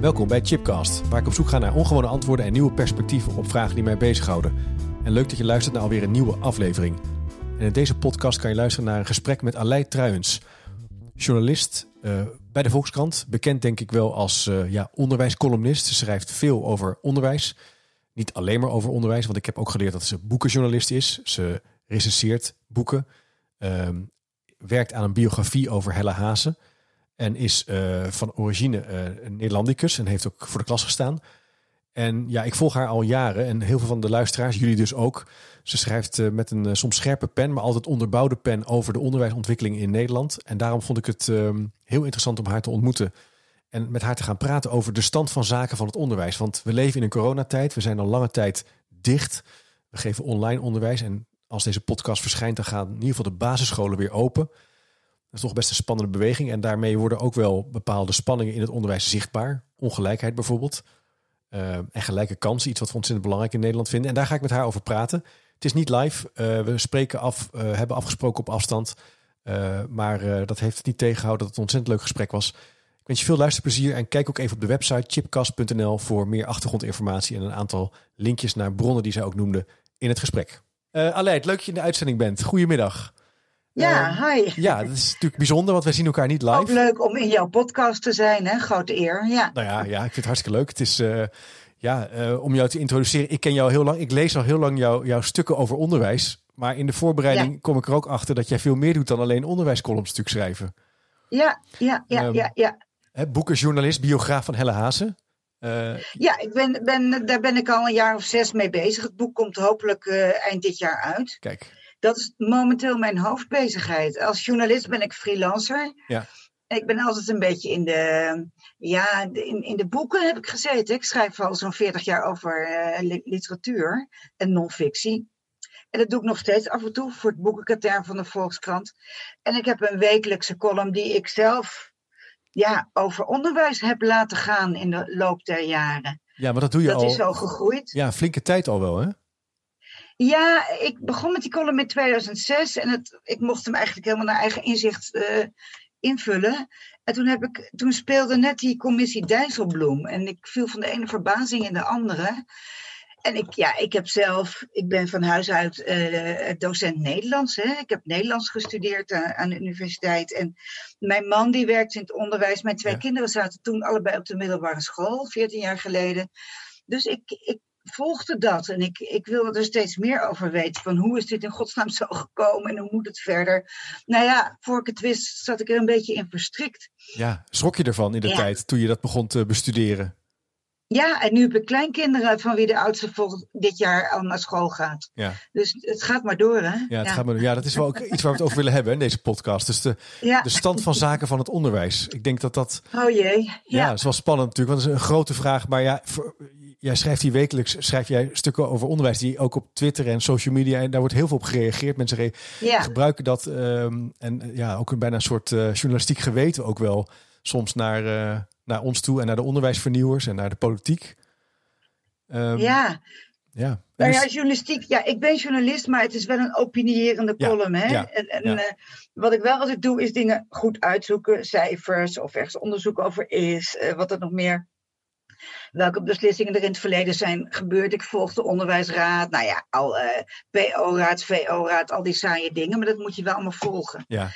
Welkom bij Chipcast, waar ik op zoek ga naar ongewone antwoorden en nieuwe perspectieven op vragen die mij bezighouden. En leuk dat je luistert naar alweer een nieuwe aflevering. En in deze podcast kan je luisteren naar een gesprek met Aleid Truijens, journalist uh, bij de Volkskrant. Bekend denk ik wel als uh, ja, onderwijscolumnist. Ze schrijft veel over onderwijs. Niet alleen maar over onderwijs, want ik heb ook geleerd dat ze boekenjournalist is. Ze recenseert boeken, uh, werkt aan een biografie over Helle Hazen. En is uh, van origine uh, een Nederlandicus en heeft ook voor de klas gestaan. En ja, ik volg haar al jaren en heel veel van de luisteraars, jullie dus ook. Ze schrijft uh, met een soms scherpe pen, maar altijd onderbouwde pen over de onderwijsontwikkeling in Nederland. En daarom vond ik het ehm, heel interessant om haar te ontmoeten. En met haar te gaan praten over de stand van zaken van het onderwijs. Want we leven in een coronatijd, we zijn al lange tijd dicht. We geven online onderwijs en als deze podcast verschijnt, dan gaan in ieder geval de basisscholen weer open. Dat is toch best een spannende beweging. En daarmee worden ook wel bepaalde spanningen in het onderwijs zichtbaar. Ongelijkheid bijvoorbeeld. Uh, en gelijke kansen, iets wat we ontzettend belangrijk in Nederland vinden. En daar ga ik met haar over praten. Het is niet live. Uh, we spreken af, uh, hebben afgesproken op afstand. maar dat heeft het niet tegengehouden dat het een ontzettend leuk gesprek was. Ik wens je veel luisterplezier en kijk ook even op de website chipcast.nl voor meer achtergrondinformatie en een aantal linkjes naar bronnen die zij ook noemde in het gesprek. Uh, Aleid, leuk dat je in de uitzending bent. Goedemiddag. Ja, uh, hi. Ja, dat is natuurlijk bijzonder, want wij zien elkaar niet live. Ook leuk om in jouw podcast te zijn, hè? Grote eer. Ja. Nou ja, ja ik vind het hartstikke leuk. Het is uh, ja, uh, om jou te introduceren. Ik ken jou heel lang. Ik lees al heel lang jou, jouw stukken over onderwijs. Maar in de voorbereiding ja. kom ik er ook achter dat jij veel meer doet dan alleen onderwijscolumns schrijven. Ja, ja, ja, um, ja, ja. Hè, boekenjournalist, biograaf van Helle Hazen. Uh, ja, ik ben, ben, daar ben ik al een jaar of zes mee bezig. Het boek komt hopelijk uh, eind dit jaar uit. Kijk. Dat is momenteel mijn hoofdbezigheid. Als journalist ben ik freelancer. Ja. Ik ben altijd een beetje in de, ja, in, in de boeken heb ik gezeten. Ik schrijf al zo'n 40 jaar over uh, literatuur en non-fictie. En dat doe ik nog steeds af en toe voor het boekenkatern van de Volkskrant. En ik heb een wekelijkse column die ik zelf ja, over onderwijs heb laten gaan in de loop der jaren. Ja, maar dat doe je dat al. Dat is zo gegroeid. Ja, flinke tijd al wel, hè? Ja, ik begon met die column in 2006 en het, ik mocht hem eigenlijk helemaal naar eigen inzicht uh, invullen. En toen, heb ik, toen speelde net die commissie Dijsselbloem en ik viel van de ene verbazing in de andere. En ik, ja, ik heb zelf, ik ben van huis uit uh, docent Nederlands. Hè. Ik heb Nederlands gestudeerd aan, aan, de universiteit. En mijn man die werkt in het onderwijs. Mijn twee ja. kinderen zaten toen allebei op de middelbare school, 14 jaar geleden. Dus ik, ik volgde dat en ik, ik wilde er steeds meer over weten. Van hoe is dit in godsnaam zo gekomen en hoe moet het verder? Nou ja, voor ik het wist zat ik er een beetje in verstrikt. Ja, schrok je ervan in de ja. tijd toen je dat begon te bestuderen? Ja, en nu heb ik kleinkinderen van wie de oudste volgend dit jaar al naar school gaat. Ja. Dus het gaat maar door, hè? Ja, het ja. Gaat maar door. ja dat is wel ook iets waar we het over willen hebben in deze podcast. Dus de, ja. de stand van zaken van het onderwijs. Ik denk dat dat... Oh jee. Ja, ja dat is wel spannend natuurlijk, want dat is een grote vraag. Maar ja, voor, jij schrijft hier wekelijks schrijf jij stukken over onderwijs die ook op Twitter en social media en daar wordt heel veel op gereageerd. Mensen re ja. gebruiken dat um, en ja, ook een bijna een soort uh, journalistiek geweten ook wel soms naar, uh, naar ons toe en naar de onderwijsvernieuwers en naar de politiek. Um, ja. Ja. Nou ja, journalistiek. Ja, ik ben journalist, maar het is wel een opinierende column. Hè? ja, en en ja. uh, wat ik wel altijd doe, is dingen goed uitzoeken. Cijfers of ergens onderzoek over is. Uh, wat er nog meer welke beslissingen er in het verleden zijn gebeurd. Ik volg de onderwijsraad, nou ja, al uh, PO-raad, VO-raad, al die saaie dingen, maar dat moet je wel allemaal volgen. Ja.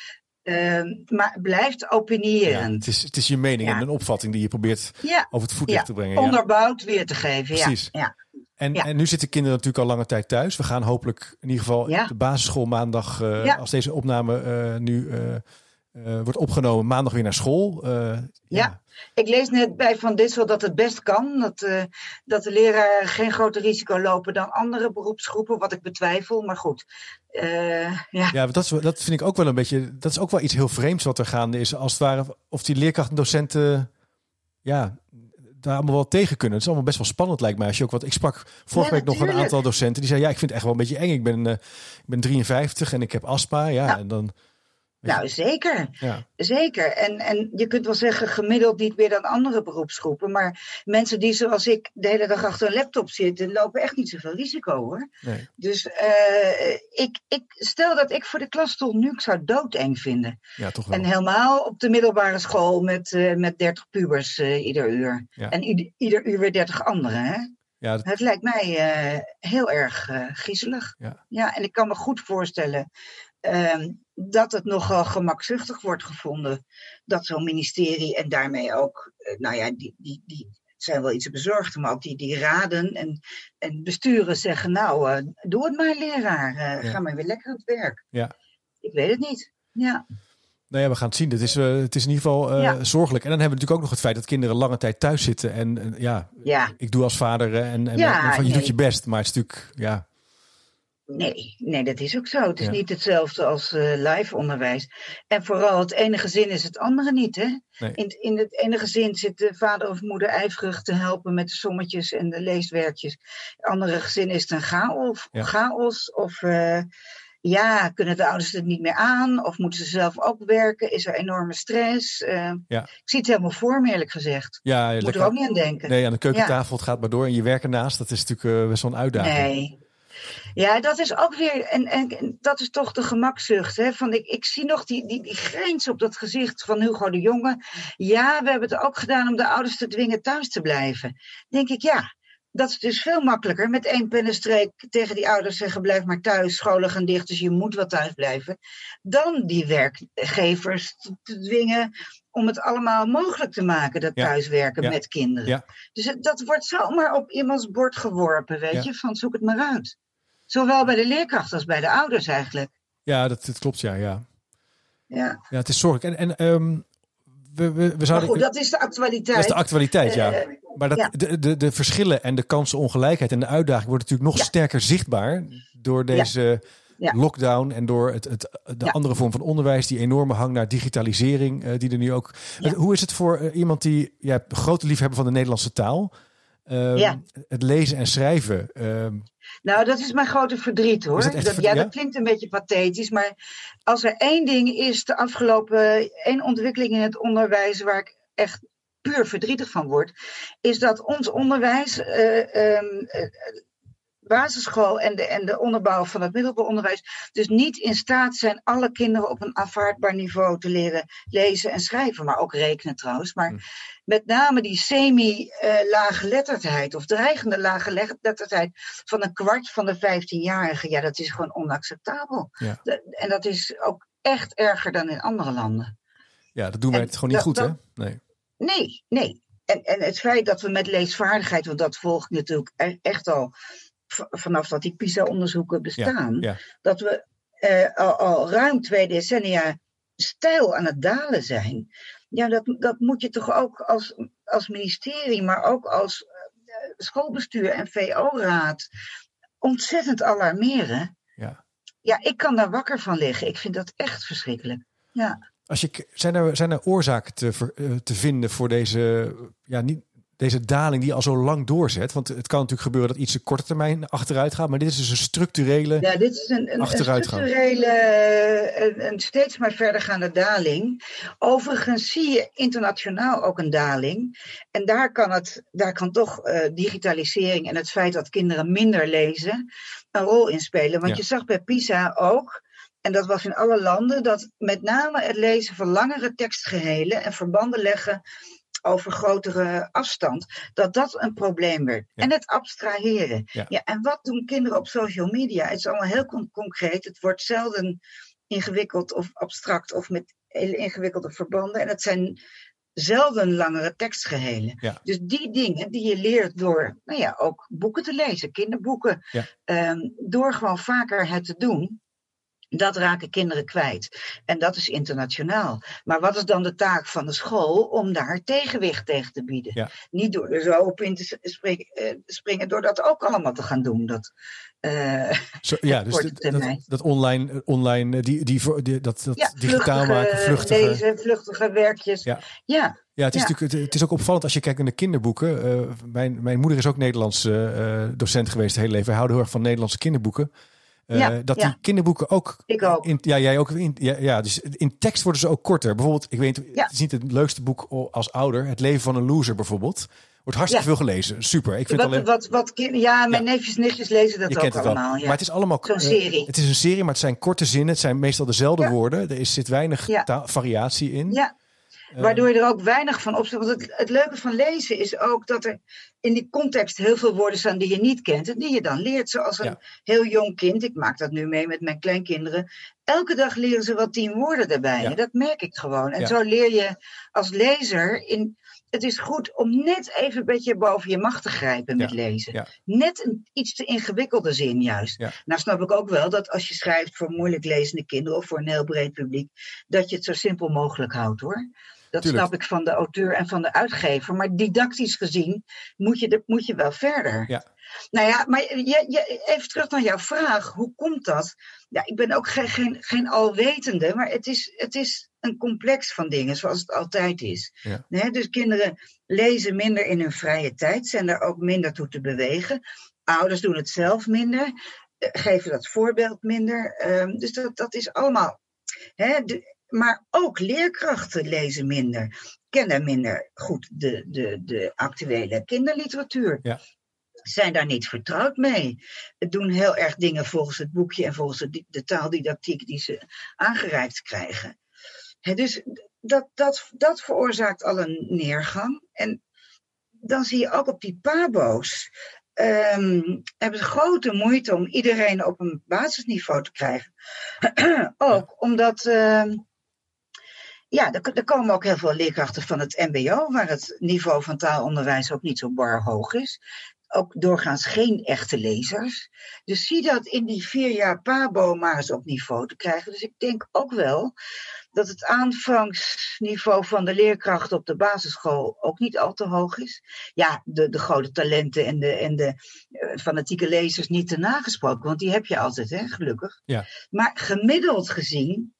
Uh, maar blijft opiniëren. Ja, het, is, het is je mening Ja. en een opvatting die je probeert Ja. over het voetlicht te brengen. Ja. Onderbouwd weer te geven. Precies. Ja. En, en nu zitten kinderen natuurlijk al lange tijd thuis. We gaan hopelijk in ieder geval de basisschool maandag, eh, als deze opname eh, nu eh, eh, wordt opgenomen, maandag weer naar school. Uh, ja. ik lees net bij Van Dissel dat het best kan. Dat, uh, dat de leraren geen groter risico lopen dan andere beroepsgroepen, wat ik betwijfel. Maar goed. ja, ja dat, is, dat vind ik ook wel een beetje. Dat is ook wel iets heel vreemds wat er gaande is. Als het ware, of die leerkrachten, docenten. Ja, daar allemaal wel tegen kunnen. Het is allemaal best wel spannend, lijkt mij. Als je ook wat. Ik sprak vorige week nog een aantal docenten die zeiden: Ja, ik vind het echt wel een beetje eng. Ik ben, ik ben 53 en ik heb astma. Ja, en dan nou, zeker. Ja. Zeker. En, en je kunt wel zeggen gemiddeld niet meer dan andere beroepsgroepen. Maar mensen die zoals ik de hele dag achter een laptop zitten, lopen echt niet zoveel risico hoor. Nee. Dus uh, ik, ik stel dat ik voor de klas stond nu, ik zou doodeng vinden. Ja, toch wel. En helemaal op de middelbare school met, uh, met 30 pubers uh, ieder uur. Ja. En ieder, ieder uur weer 30 anderen. Hè? Ja, dat... Het lijkt mij heel erg griezelig. Ja. ja, en ik kan me goed voorstellen Ehm, dat het nogal gemakzuchtig wordt gevonden dat zo'n ministerie en daarmee ook, uh, nou ja, die, die, die zijn wel iets bezorgd, maar ook die, die raden en, en besturen zeggen, nou, uh, doe het maar leraar, uh, ga maar weer lekker aan het werk. Ja. Ik weet het niet, ja. Nou ja, we gaan het zien. Het is, het is in ieder geval ja. zorgelijk. En dan hebben we natuurlijk ook nog het feit dat kinderen lange tijd thuis zitten. En ja, ja. ik doe als vader en, en, van, je doet je best. Maar het is natuurlijk, ja, Nee, nee, dat is ook zo. Het is niet hetzelfde als uh, live onderwijs. En vooral het ene gezin is het andere niet. Hè? In, in het ene gezin zit de vader of moeder ijverig te helpen met de sommetjes en de leeswerkjes. Het andere gezin is het een chaos. chaos of uh, ja, kunnen de ouders het niet meer aan? Of moeten ze zelf ook werken? Is er enorme stress? Uh, ja. Ik zie het helemaal voor me, eerlijk gezegd. Ja, Moet er ook niet aan denken. Nee, aan de keukentafel het gaat maar door en je werkt ernaast. Dat is natuurlijk best wel een uitdaging. Nee. Ja, dat is ook weer, en, en dat is toch de gemakzucht. Hè? Van ik, ik zie nog die, die, die grens op dat gezicht van Hugo de Jonge. Ja, we hebben het ook gedaan om de ouders te dwingen thuis te blijven. denk ik, ja, dat is dus veel makkelijker. Met één pennenstreek tegen die ouders zeggen: blijf maar thuis, scholen gaan dicht, dus je moet wel thuis blijven. Dan die werkgevers te dwingen om het allemaal mogelijk te maken, dat thuiswerken met kinderen. Ja. Dus dat wordt zomaar op iemands bord geworpen, weet je, van zoek het maar uit. Zowel bij de leerkracht als bij de ouders eigenlijk. Ja, dat, dat klopt, ja, ja. Ja. ja, het is zorgelijk. En, en um, we, we, we zouden... goed, dat is de actualiteit. Dat is de actualiteit, ja. Uh, maar dat, de, de, de verschillen en de kansenongelijkheid en de uitdaging worden natuurlijk nog sterker zichtbaar door deze lockdown en door het, het, de andere vorm van onderwijs, die enorme hang naar digitalisering, uh, die er nu ook. Hoe is het voor uh, iemand die ja, grote liefhebber van de Nederlandse taal? Uh, het lezen en schrijven. Uh, nou, dat is mijn grote verdriet hoor. Dat, ja, dat klinkt een beetje pathetisch, maar als er één ding is, de afgelopen één ontwikkeling in het onderwijs waar ik echt puur verdrietig van word, is dat ons onderwijs uh, um, basisschool en de, en de onderbouw van het middelbaar onderwijs dus niet in staat zijn alle kinderen op een afvaardbaar niveau te leren lezen en schrijven, maar ook rekenen trouwens. Maar hm. Met name die semi-laaggeletterdheid of dreigende laaggeletterdheid van een kwart van de 15-jarigen, ja, dat is gewoon onacceptabel. Ja. en dat is ook echt erger dan in andere landen. Ja, dat doen wij het gewoon niet goed, hè? Nee. Nee, nee. En, en het feit dat we met leesvaardigheid, want dat volgt natuurlijk e-, echt al vanaf dat die PISA-onderzoeken bestaan, dat we uh, al, al, ruim twee decennia stijl aan het dalen zijn. Ja, dat, dat moet je toch ook als, als ministerie, maar ook als uh, schoolbestuur en VO-raad ontzettend alarmeren. Ja. ja, ik kan daar wakker van liggen. Ik vind dat echt verschrikkelijk. Ja. Als je, zijn, er, zijn er oorzaken te, eh, te vinden voor deze, ja, niet, deze daling die al zo lang doorzet? Want het kan natuurlijk gebeuren dat iets op korte termijn achteruit gaat, maar dit is dus een structurele Ja, dit is een, een, een structurele en steeds maar verdergaande daling. Overigens zie je internationaal ook een daling. En daar kan, het, daar kan toch uh, digitalisering en het feit dat kinderen minder lezen een rol in spelen. Want je zag bij PISA ook en dat was in alle landen, dat met name het lezen van langere tekstgehelen en verbanden leggen over grotere afstand, dat dat een probleem werd. En het abstraheren. Ja. en wat doen kinderen op social media? Het is allemaal heel concreet. Het wordt zelden ingewikkeld of abstract of met hele ingewikkelde verbanden. En het zijn zelden langere tekstgehelen. Ja. Dus die dingen die je leert door, nou ja, ook boeken te lezen, kinderboeken, ja. um, door gewoon vaker het te doen, Dat raken kinderen kwijt. En dat is internationaal. Maar wat is dan de taak van de school om daar tegenwicht tegen te bieden? Ja. Niet door er zo op in te springen, eh, springen, door dat ook allemaal te gaan doen. Dat, uh, zo, ja, dus dat, online, online eh, die, die, die, die- dat, dat ja, digitaal maken, vluchtige. lezen, vluchtige werkjes. Ja. ja. Ja, het is, Ja. natuurlijk, het, is ook opvallend als je kijkt naar de kinderboeken. Eh, mijn, mijn moeder is ook Nederlands eh, eh, docent geweest het hele leven. Wij houden heel erg van Nederlandse kinderboeken. Eh, Ja, dat die kinderboeken ook. Ik ook. In, ja, jij ook. In, ja, ja, dus in tekst worden ze ook korter. Bijvoorbeeld, ik weet, het is niet het leukste boek als ouder. Het leven van een loser bijvoorbeeld. Wordt hartstikke Ja. veel gelezen. Super. Ik vind Wat, alleen. wat, wat kind, ja, mijn neefjes en nichtjes lezen dat je ook allemaal. Ja. Maar het is allemaal. Zo'n eh, serie. het is een serie, maar het zijn korte zinnen. Het zijn meestal dezelfde woorden. Er is, zit weinig variatie in. Ja, waardoor je er ook weinig van opstelt. Want het, het leuke van lezen is ook dat er in die context heel veel woorden staan die je niet kent en die je dan leert. Zoals een Ja. heel jong kind, ik maak dat nu mee met mijn kleinkinderen. Elke dag leren ze wat tien woorden erbij. Ja. Dat merk ik gewoon. En Ja. zo leer je als lezer in. Het is goed om net even een beetje boven je macht te grijpen met lezen. Net een iets te ingewikkelde zin juist. Nou snap ik ook wel dat als je schrijft voor moeilijk lezende kinderen of voor een heel breed publiek, dat je het zo simpel mogelijk houdt hoor. Dat Tuurlijk. snap ik van de auteur en van de uitgever. Maar didactisch gezien moet je, de, moet je wel verder. Ja. Nou ja, maar je, je, even terug naar jouw vraag. Hoe komt dat? Ja, ik ben ook geen, geen, geen alwetende, maar het is, het is een complex van dingen, zoals het altijd is. Ja. Dus kinderen lezen minder in hun vrije tijd, zijn daar ook minder toe te bewegen. Ouders doen het zelf minder, eh, geven dat voorbeeld minder. Ehm, dus dat, dat is allemaal. De- maar ook leerkrachten lezen minder, kennen minder goed de, de, de actuele kinderliteratuur. Ja. Zijn daar niet vertrouwd mee. Doen heel erg dingen volgens het boekje en volgens de, de taaldidactiek die ze aangereikt krijgen. Dus dat, dat, dat veroorzaakt al een neergang. En dan zie je ook op die pabo's. ehm, hebben ze grote moeite om iedereen op een basisniveau te krijgen. ook omdat. ehm, ja, er, er komen ook heel veel leerkrachten van het MBO, waar het niveau van taalonderwijs ook niet zo bar hoog is. Ook doorgaans geen echte lezers. Dus zie dat in die vier jaar PABO maar eens op niveau te krijgen. Dus ik denk ook wel dat het aanvangsniveau van de leerkrachten op de basisschool ook niet al te hoog is. Ja, de, de grote talenten en de, en de eh, fanatieke lezers niet te nagesproken, want die heb je altijd, hè, gelukkig. Ja. Maar gemiddeld gezien,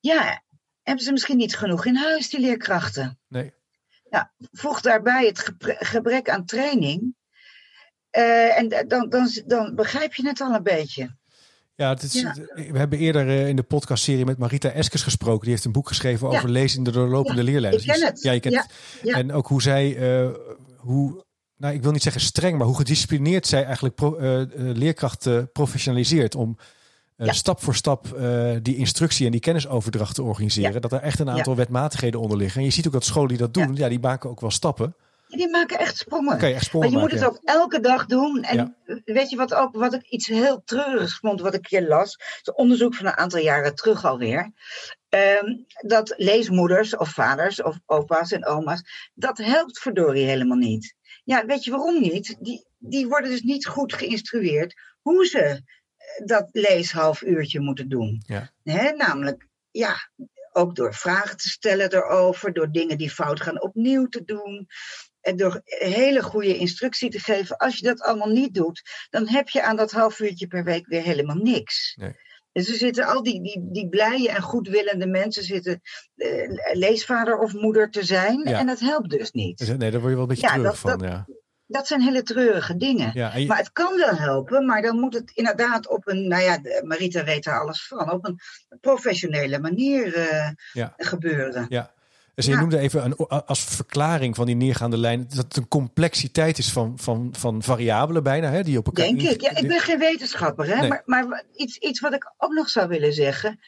ja, hebben ze misschien niet genoeg in huis, die leerkrachten. Nee. Voeg daarbij het gebrek aan training. eh, en dan, dan, dan begrijp je het al een beetje. Ja, het is, Ja. we hebben eerder eh, in de podcastserie met Marita Eskes gesproken. Die heeft een boek geschreven Ja. over lezen in de doorlopende leerlijnen. ik ken het. Ja, je kent Ja, het. ja. En ook hoe zij, eh, hoe, nou, ik wil niet zeggen streng, maar hoe gedisciplineerd zij eigenlijk pro, leerkrachten professionaliseert om Ja. stap voor stap eh, die instructie en die kennisoverdracht te organiseren. Dat er echt een aantal wetmatigheden onder liggen. En je ziet ook dat scholen die dat doen, ja, die maken ook wel stappen. Die maken echt sprongen. Echt Maar je moet het ook elke dag doen. En weet je wat ook, wat ik iets heel treurigs vond, wat ik hier las. Het onderzoek van een aantal jaren terug alweer. Ehm, dat leesmoeders of vaders of opa's en oma's, dat helpt verdorie helemaal niet. Ja, weet je waarom niet? Die, die worden dus niet goed geïnstrueerd hoe ze eh, dat leeshalf uurtje moeten doen. Ja. Hè, namelijk, ja, ook door vragen te stellen erover, door dingen die fout gaan opnieuw te doen. En door hele goede instructie te geven. Als je dat allemaal niet doet, dan heb je aan dat half uurtje per week weer helemaal niks. Nee. Dus er zitten al die, die, die blije en goedwillende mensen zitten eh, leesvader of moeder te zijn. Ja. En dat helpt dus niet. Dus, nee, daar word je wel een beetje Ja, terug dat- van. ja. Dat zijn hele treurige dingen. Ja, en je- Maar het kan wel helpen, maar dan moet het inderdaad op een, nou ja, Marita weet er alles van, op een professionele manier eh, Ja. gebeuren. Ja. Dus je Ja. noemde even een, als verklaring van die neergaande lijn dat het een complexiteit is van, van, van variabelen bijna, hè, die op elkaar. Denk ik. Ja, ik ben geen wetenschapper, hè? Nee. maar, maar iets, iets wat ik ook nog zou willen zeggen.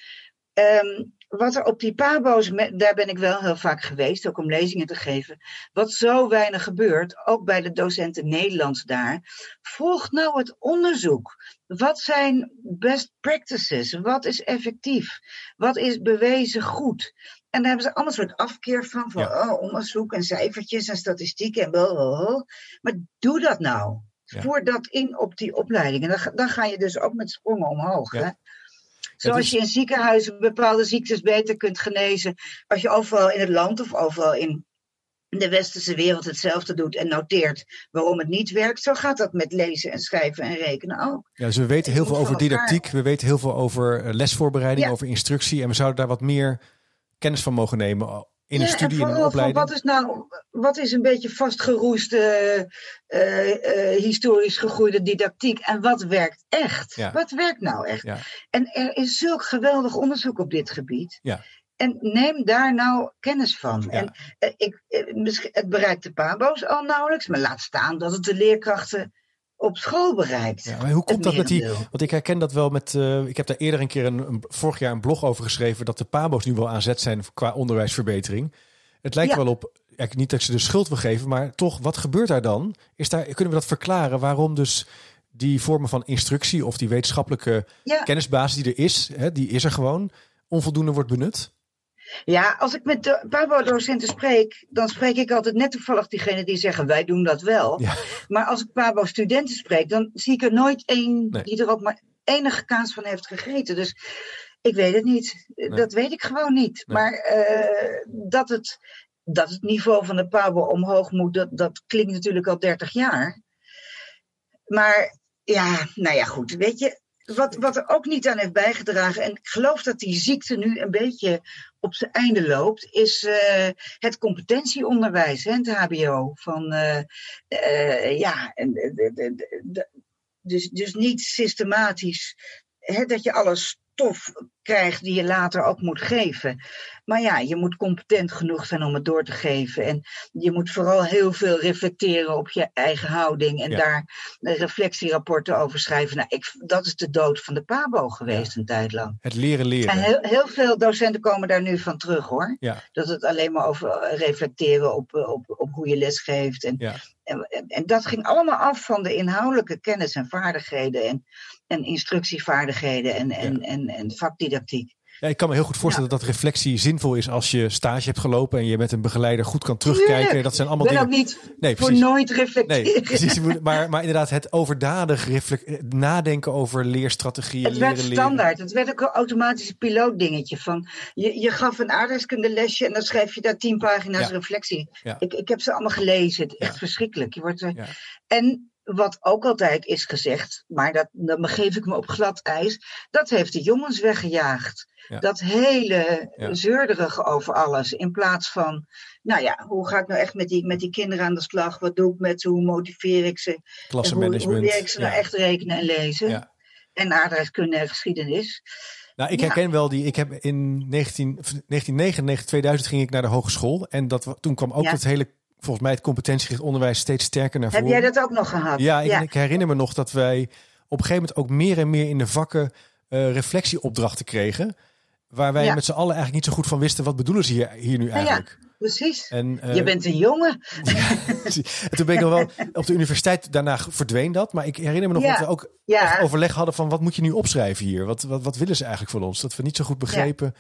Ehm, wat er op die pabo's, daar ben ik wel heel vaak geweest, ook om lezingen te geven. Wat zo weinig gebeurt, ook bij de docenten Nederlands daar. Volg nou het onderzoek. Wat zijn best practices? Wat is effectief? Wat is bewezen goed? En daar hebben ze allemaal een soort afkeer van, van Ja. oh, onderzoek en cijfertjes en statistieken en blablabla. Maar doe dat nou. Ja. Voer dat in op die opleiding. En dan, ga- dan ga je dus ook met sprongen omhoog. Ja. Hè? Zoals is- je in ziekenhuizen bepaalde ziektes beter kunt genezen. Als je overal in het land of overal in de westerse wereld hetzelfde doet en noteert waarom het niet werkt. Zo gaat dat met lezen en schrijven en rekenen ook. Ja, dus we weten heel veel over didactiek, we weten heel veel over eh, lesvoorbereiding, Ja. over instructie. En we zouden daar wat meer kennis van mogen nemen in een Ja, studie, en in een van wat is nou, wat is een beetje vastgeroeste, eh, eh, historisch gegroeide didactiek en wat werkt echt? Ja. Wat werkt nou echt? Ja. En er is zulk geweldig onderzoek op dit gebied. Ja. En neem daar nou kennis van. Ja. En eh, ik, eh, het bereikt de pabo's al nauwelijks, maar laat staan dat het de leerkrachten op school bereikt. Ja, maar hoe komt dat met die? Want ik herken dat wel met. eh, ik heb daar eerder een keer een, een- vorig jaar een blog over geschreven dat de Pabo's nu wel aan zet zijn qua onderwijsverbetering. Het lijkt Ja. wel op. niet dat ik ze de schuld wil geven, maar toch, wat gebeurt daar dan? Is daar, kunnen we dat verklaren waarom dus die vormen van instructie of die wetenschappelijke Ja. kennisbasis die er is, hè, die is er gewoon, onvoldoende wordt benut? Ja, als ik met de Pabo-docenten spreek, dan spreek ik altijd net toevallig diegene die zeggen wij doen dat wel. Ja. Maar als ik Pabo-studenten spreek, dan zie ik er nooit één Nee. die er ook maar enige kaas van heeft gegeten. Dus ik weet het niet. Dat weet ik gewoon niet. Nee. Maar eh, dat, het, dat het niveau van de Pabo omhoog moet, dat, dat klinkt natuurlijk al 30 jaar. Maar ja, nou ja, goed. Weet je, wat, wat er ook niet aan heeft bijgedragen, en ik geloof dat die ziekte nu een beetje op zijn einde loopt, is eh, het competentieonderwijs, hè, het HBO. Van, eh, eh, ja, en dus, dus niet systematisch hè, dat je alle stof krijgt die je later ook moet geven. Maar ja, je moet competent genoeg zijn om het door te geven. En je moet vooral heel veel reflecteren op je eigen houding en Ja. daar reflectierapporten over schrijven. Nou, ik, dat is de dood van de Pabo geweest een tijd lang. Het leren leren. En heel, heel veel docenten komen daar nu van terug hoor. Ja. Dat het alleen maar over reflecteren op, op, op hoe je lesgeeft. En. En, dat ging allemaal af van de inhoudelijke kennis en vaardigheden. En, en instructievaardigheden en, en, en, en vakdidactiek. Ja, ik kan me heel goed voorstellen dat reflectie zinvol is als je stage hebt gelopen en je met een begeleider goed kan terugkijken. Tuurlijk. Dat zijn allemaal ben dingen. ook niet Nee, voor precies. nooit reflecteren. Nee, precies. Maar, maar inderdaad, het overdadig reflect- nadenken over leerstrategieën, Het leren werd leren. standaard. Het werd ook een automatisch pilootdingetje. Van, je, je gaf een aardrijkskundelesje en dan schreef je daar tien pagina's Ja. reflectie. Ja. Ik, ik heb ze allemaal gelezen. Het is echt verschrikkelijk. Je wordt er... Ja. En wat ook altijd is gezegd, maar dat, dan begeef ik me op glad ijs, dat heeft de jongens weggejaagd. Ja. Dat hele Ja. zeurderige over alles. In plaats van, nou ja, hoe ga ik nou echt met die, met die kinderen aan de slag? Wat doe ik met ze? Hoe motiveer ik ze? Hoe, Klassenmanagement. hoe leer ik ze nou echt rekenen en lezen? En aardrijkskunde en geschiedenis. Nou, ik Ja. herken wel die. Ik heb in 19, of 1999, 2000 ging ik naar de hogeschool. En dat, toen kwam ook Ja. het hele, volgens mij, het competentiegericht onderwijs steeds sterker naar Heb voren. jij dat ook nog gehad? Ja, ik, ik herinner me nog dat wij op een gegeven moment ook meer en meer in de vakken eh, reflectieopdrachten kregen. Waar wij Ja. met z'n allen eigenlijk niet zo goed van wisten. Wat bedoelen ze hier, hier nu ja. eigenlijk? precies. En, eh, je bent een jongen. en toen ben ik nog wel op de universiteit, daarna verdween dat. Maar ik herinner me nog Ja. dat we ook Ja, overleg hadden van wat moet je nu opschrijven hier? Wat, wat, wat willen ze eigenlijk van ons? Dat we niet zo goed begrepen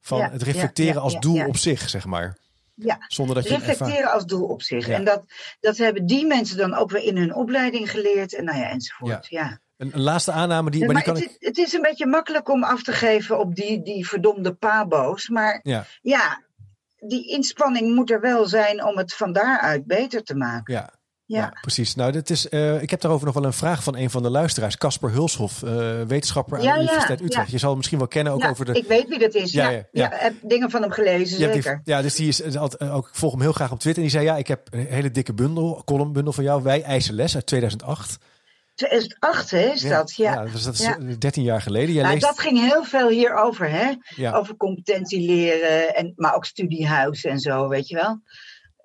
van Ja, het reflecteren ja, ja, als ja, doel ja. op zich, zeg maar. Ja. Zonder dat je het ervaart. reflecteren als doel op zich. Ja. En dat, dat hebben die mensen dan ook weer in hun opleiding geleerd. En nou ja, enzovoort. Ja. Een, een laatste aanname, die, Ja, maar maar die kan het, ik... het is een beetje makkelijk om af te geven op die, die verdomde pabo's. Maar Ja, ja, die inspanning moet er wel zijn om het van daaruit beter te maken. ja, ja. Ja, precies. Nou, dit is, eh, ik heb daarover nog wel een vraag van een van de luisteraars. Casper Hulshoff, eh, wetenschapper aan Ja, de ja, Universiteit Utrecht. ja. Je zal hem misschien wel kennen ook Ja, over de... ik weet wie dat is. Ja, Ja, ja, ja, ja. heb dingen van hem gelezen, die- zeker. ja, dus die is is altijd, eh, ook, ik volg hem heel graag op Twitter. En die zei, ja, ik heb een hele dikke bundel, columnbundel van jou. Wij eisen les uit 2008. 2008 hè, is dat, ja. dus dat is Ja. eh, 13 jaar geleden. Jij Nou, leest... dat ging heel veel hierover, hè? ja. Over competentie leren, en, maar ook studiehuis en zo, weet je wel.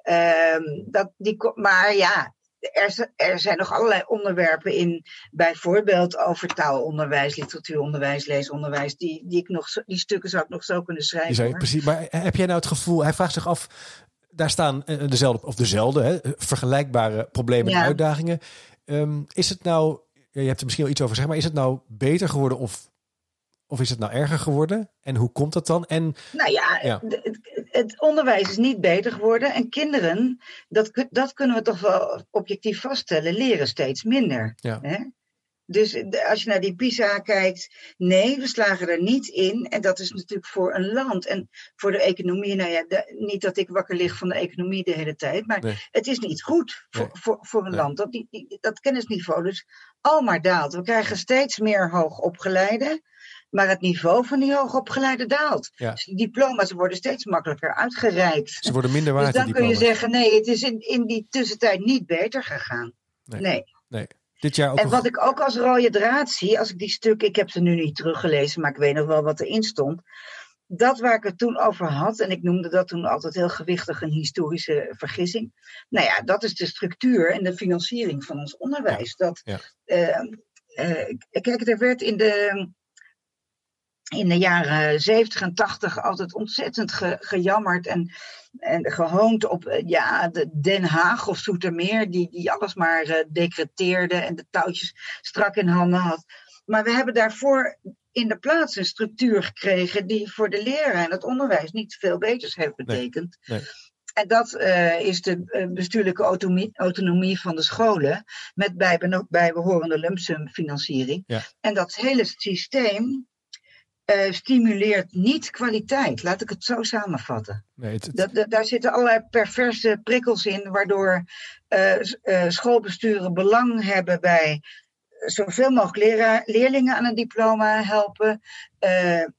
Ehm, dat, die, maar ja, er, er zijn nog allerlei onderwerpen in, bijvoorbeeld over taalonderwijs, literatuuronderwijs, leesonderwijs, die, die, ik nog, die stukken zou ik nog zo kunnen schrijven. Je zei, precies, maar heb jij nou het gevoel, hij vraagt zich af, daar staan eh, dezelfde, of dezelfde, hè, vergelijkbare problemen en uitdagingen. Ehm, is het nou, je hebt er misschien wel iets over zeggen, maar is het nou beter geworden of, of is het nou erger geworden? En hoe komt dat dan? En Nou ja, Ja. Het, onderwijs is niet beter geworden. En kinderen, dat, dat kunnen we toch wel objectief vaststellen, leren steeds minder. Ja. Hè? Dus als je naar die PISA kijkt, nee, we slagen er niet in. En dat is natuurlijk voor een land en voor de economie. Nou ja, de- niet dat ik wakker lig van de economie de hele tijd, maar Nee. het is niet goed voor, Nee. voor, voor een Nee. land. Dat, die, die- dat kennisniveau dus al maar daalt. We krijgen steeds meer hoogopgeleiden, maar het niveau van die hoogopgeleiden daalt. Ja. Dus die diploma's worden steeds makkelijker uitgereikt. Ze worden minder Dus waard, dan die kun je zeggen, nee, het is in, in die tussentijd niet beter gegaan. Nee. nee. Dit jaar ook En wat ik ook als rode draad zie, als ik die stukken, ik heb ze nu niet teruggelezen, maar ik weet nog wel wat erin stond. Dat waar ik het toen over had, en ik noemde dat toen altijd heel gewichtig een historische vergissing. Nou ja, dat is de structuur en de financiering van ons onderwijs. Dat, Ja. eh, eh, kijk, er werd in de, in de jaren 70 en 80 altijd ontzettend ge- gejammerd en, en gehoond op eh, ja, de Den Haag of Zoetermeer, die, die alles maar eh, decreteerde en de touwtjes strak in handen had. Maar we hebben daarvoor in de plaats een structuur gekregen die voor de leraar en het onderwijs niet veel beters heeft betekend. nee. En dat eh, is de bestuurlijke autonomie, autonomie van de scholen met bijbe- bijbehorende lump sum financiering. Ja. En dat hele systeem eh, stimuleert niet kwaliteit. Laat ik het zo samenvatten. Nee, het, het- daar zitten allerlei perverse prikkels in, waardoor eh, eh, schoolbesturen belang hebben bij zoveel mogelijk leerlingen aan een diploma helpen,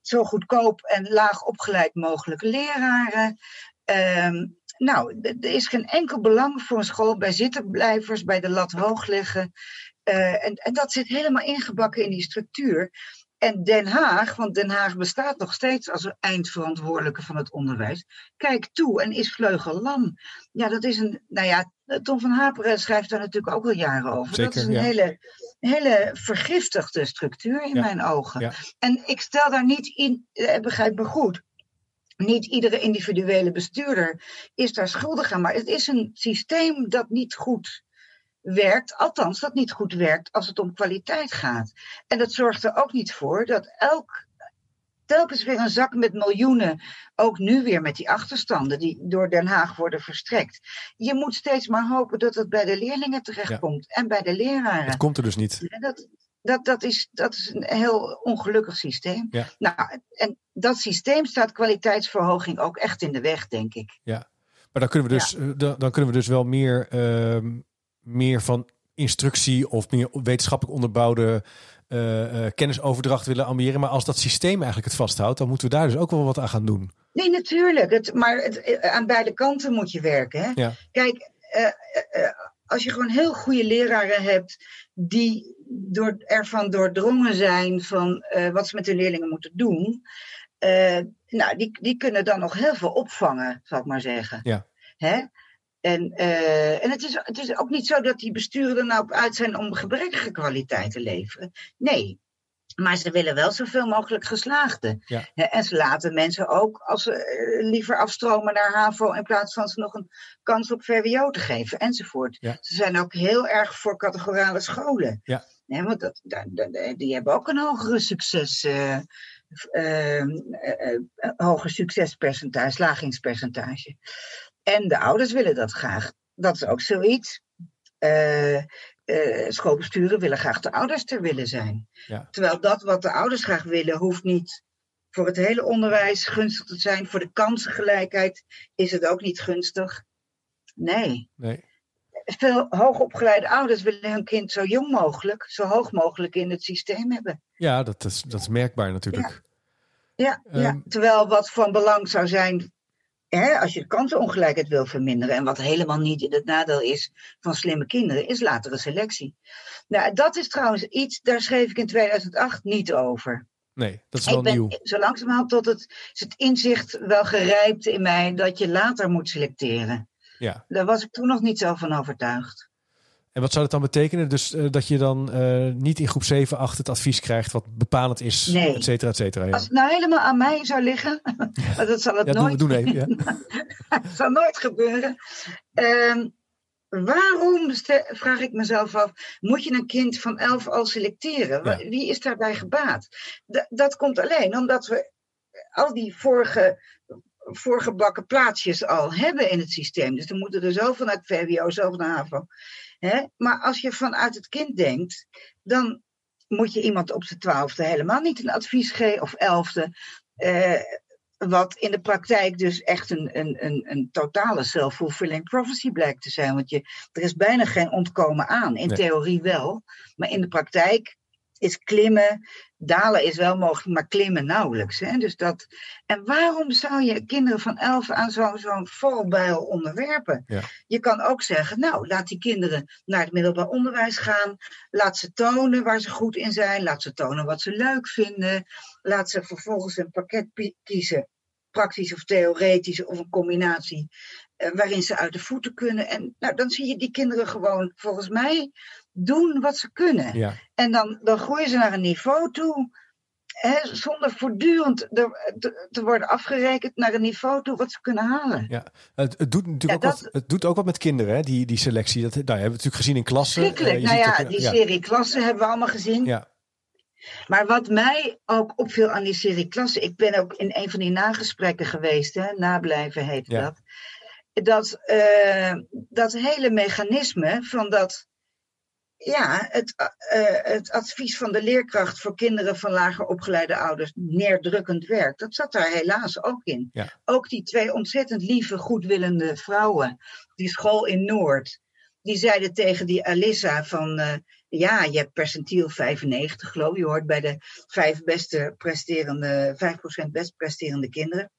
zo goedkoop en laag opgeleid mogelijke leraren. Ehm, nou, er is geen enkel belang voor een school bij zittenblijvers, bij de lat hoog leggen. Eh, en, en dat zit helemaal ingebakken in die structuur. En Den Haag, want Den Haag bestaat nog steeds als eindverantwoordelijke van het onderwijs, kijkt toe en is vleugellam. Ja, dat is een, nou ja, Tom van Haperen schrijft daar natuurlijk ook al jaren over. dat is een ja. hele, hele vergiftigde structuur in Ja, mijn ogen. ja. En ik stel daar niet in, eh, begrijp me goed, niet iedere individuele bestuurder is daar schuldig aan, maar het is een systeem dat niet goed werkt, althans dat niet goed werkt als het om kwaliteit gaat. En dat zorgt er ook niet voor dat elk, telkens weer een zak met miljoenen, ook nu weer met die achterstanden die door Den Haag worden verstrekt. Je moet steeds maar hopen dat het bij de leerlingen terechtkomt en bij de leraren. het komt er dus niet. Dat, dat, dat, is, dat is een heel ongelukkig systeem. Ja. Nou, en dat systeem staat kwaliteitsverhoging ook echt in de weg, denk ik. Maar dan kunnen we dus, eh, dan, dan kunnen we dus wel meer, ehm, meer van instructie of meer wetenschappelijk onderbouwde eh, eh, kennisoverdracht willen ambiëren. Maar als dat systeem eigenlijk het vasthoudt, dan moeten we daar dus ook wel wat aan gaan doen. Nee, natuurlijk. Het, maar het, eh, aan beide kanten moet je werken. Hè? Ja. Kijk, als je gewoon heel goede leraren hebt die door, ervan doordrongen zijn van wat ze met hun leerlingen moeten doen. nou, die, die kunnen dan nog heel veel opvangen, zal ik maar zeggen. Ja. Hè? En, eh, en het, is, het is ook niet zo dat die besturen er nou op uit zijn om gebrekkige kwaliteit te leveren. Nee. Maar ze willen wel zoveel mogelijk geslaagden. Ja. En ze laten mensen ook als ze eh, liever afstromen naar HAVO in plaats van ze nog een kans op VWO te geven enzovoort. Ja. Ze zijn ook heel erg voor categorale scholen. Ja. Nee, want dat, da- da- da- die hebben ook een hogere succes, eh, hoger succespercentage, slagingspercentage. En de ouders willen dat graag. Dat is ook zoiets. Eh, eh, schoolbesturen willen graag de ouders ter willen zijn. Ja. Terwijl dat wat de ouders graag willen, hoeft niet voor het hele onderwijs gunstig te zijn. Voor de kansengelijkheid is het ook niet gunstig. Nee. Nee. Veel hoogopgeleide ouders willen hun kind zo jong mogelijk, zo hoog mogelijk in het systeem hebben. Ja, dat is, dat is merkbaar natuurlijk. Ja, ja. Ehm. terwijl wat van belang zou zijn, hè, als je de kansenongelijkheid wil verminderen, en wat helemaal niet in het nadeel is van slimme kinderen, is latere selectie. Nou, dat is trouwens iets, daar schreef ik in 2008 niet over. Nee, dat is wel Ik ben nieuw. zo langzamerhand tot het, is het inzicht wel gerijpt in mij dat je later moet selecteren. Ja. Daar was ik toen nog niet zo van overtuigd. En wat zou dat dan betekenen? Dus eh, dat je dan eh, niet in groep 7, 8 het advies krijgt wat bepalend is, Nee. et cetera, et cetera. Ja, Als het nou helemaal aan mij zou liggen, maar dat zal het ja doen, we nooit doen even. Ja. Het zal nooit gebeuren. Ehm, waarom, vraag ik mezelf af, moet je een kind van 11 al selecteren? Ja. Wie is daarbij gebaat? D- dat komt alleen omdat we al die vorige, voorgebakken plaatsjes al hebben in het systeem. Dus dan moeten er naar het VWO, zoveel naar HAVO. Hè? Maar als je vanuit het kind denkt, dan moet je iemand op zijn twaalfde helemaal niet een advies geven, of elfde. eh, wat in de praktijk dus echt een, een, een, een totale self-fulfilling prophecy blijkt te zijn. Want je, er is bijna geen ontkomen aan. In Nee. theorie wel. Maar in de praktijk is klimmen, dalen is wel mogelijk, maar klimmen nauwelijks. Hè? Dus dat, en waarom zou je kinderen van elf aan zo'n zo'n onderwerpen? Ja. Je kan ook zeggen, nou, laat die kinderen naar het middelbaar onderwijs gaan. Laat ze tonen waar ze goed in zijn. Laat ze tonen wat ze leuk vinden. Laat ze vervolgens een pakket kiezen. Praktisch of theoretisch of een combinatie. eh, waarin ze uit de voeten kunnen. En nou, dan zie je die kinderen gewoon, volgens mij, doen wat ze kunnen. Ja. En dan, dan groeien ze naar een niveau toe. Hè, zonder voortdurend te, te worden afgerekend naar een niveau toe wat ze kunnen halen. Ja, het, het doet natuurlijk Ja, ook, wat, het doet ook wat met kinderen, hè, die, die selectie. Dat, nou, hebben we natuurlijk gezien in klassen. Schrikkelijk. Eh, nou ja, ook, die ja, serie klassen hebben we allemaal gezien. ja, Maar wat mij ook opviel aan die serie klassen, ik ben ook in een van die nagesprekken geweest, hè, nablijven heet dat. Dat, eh, dat hele mechanisme van dat, ja, het, eh, het advies van de leerkracht voor kinderen van lager opgeleide ouders neerdrukkend werkt, dat zat daar helaas ook in. Ja. Ook die twee ontzettend lieve, goedwillende vrouwen, die school in Noord, die zeiden tegen die Alissa van, eh, ja, je hebt percentiel 95 geloof. Je hoort bij de vijf beste presterende, 5% best presterende kinderen.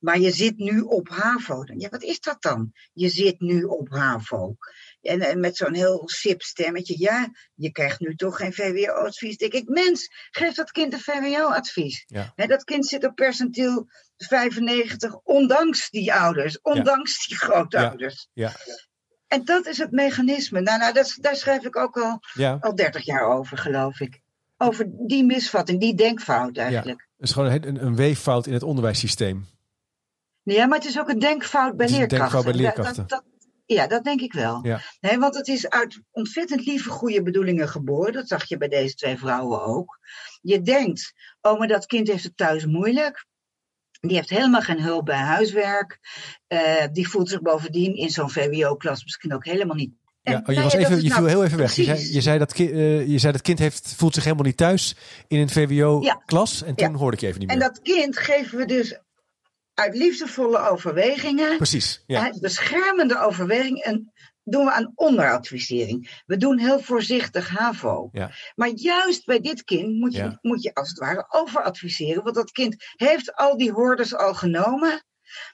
Maar je zit nu op HAVO. Ja, wat is dat dan? Je zit nu op HAVO. En, en met zo'n heel sip stemmetje. Ja, je krijgt nu toch geen VWO-advies. Denk ik, mens, geef dat kind een VWO-advies. Ja. Dat kind zit op percentiel 95, ondanks die ouders, ondanks die grootouders. Ja. En dat is het mechanisme. Nou, nou dat, daar schrijf ik ook al ja. al 30 jaar over, geloof ik. Over die misvatting, die denkfout eigenlijk. Het is gewoon een, een, weeffout in het onderwijssysteem. Ja, maar het is ook een denkfout bij leerkrachten. denkfout bij leerkrachten. Dat, dat- ja, dat denk ik wel. Ja. Nee, want het is uit ontzettend lieve, goede bedoelingen geboren. Dat zag je bij deze twee vrouwen ook. Je denkt, oh, maar dat kind heeft het thuis moeilijk. Die heeft helemaal geen hulp bij huiswerk. Eh, die voelt zich bovendien in zo'n VWO-klas misschien ook helemaal niet. En, Ja, oh, je, nou was ja, even, je nou viel heel even weg. Je zei, je, zei dat ki- eh, je zei dat kind heeft, voelt zich helemaal niet thuis in een VWO-klas. En toen hoorde ik je even niet En meer. dat kind geven we dus uit liefdevolle overwegingen. Precies, ja. Beschermende overweging en doen we aan onderadvisering. We doen heel voorzichtig HAVO. Ja. Maar juist bij dit kind moet je, Ja. moet je als het ware overadviseren. Want dat kind heeft al die hordes al genomen.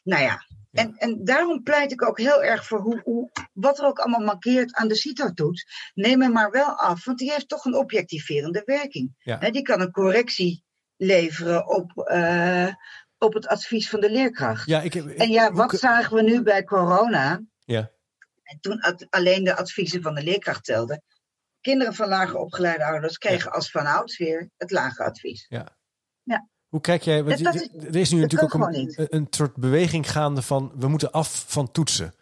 Nou ja. En, en daarom pleit ik ook heel erg voor hoe, hoe, wat er ook allemaal mankeert aan de CITO-toets. Neem hem maar wel af, want die heeft toch een objectiverende werking. Ja. Hè, die kan een correctie leveren op, eh, op het advies van de leerkracht. ja, ik, ik- En ja, wat zagen we nu bij corona? Ja. En toen ad- alleen de adviezen van de leerkracht telden. Kinderen van lager opgeleide ouders kregen als van ouds weer het lage advies. Hoe kijk jij? Want Dat- is- er is nu natuurlijk ook een, soort beweging gaande van we moeten af van toetsen.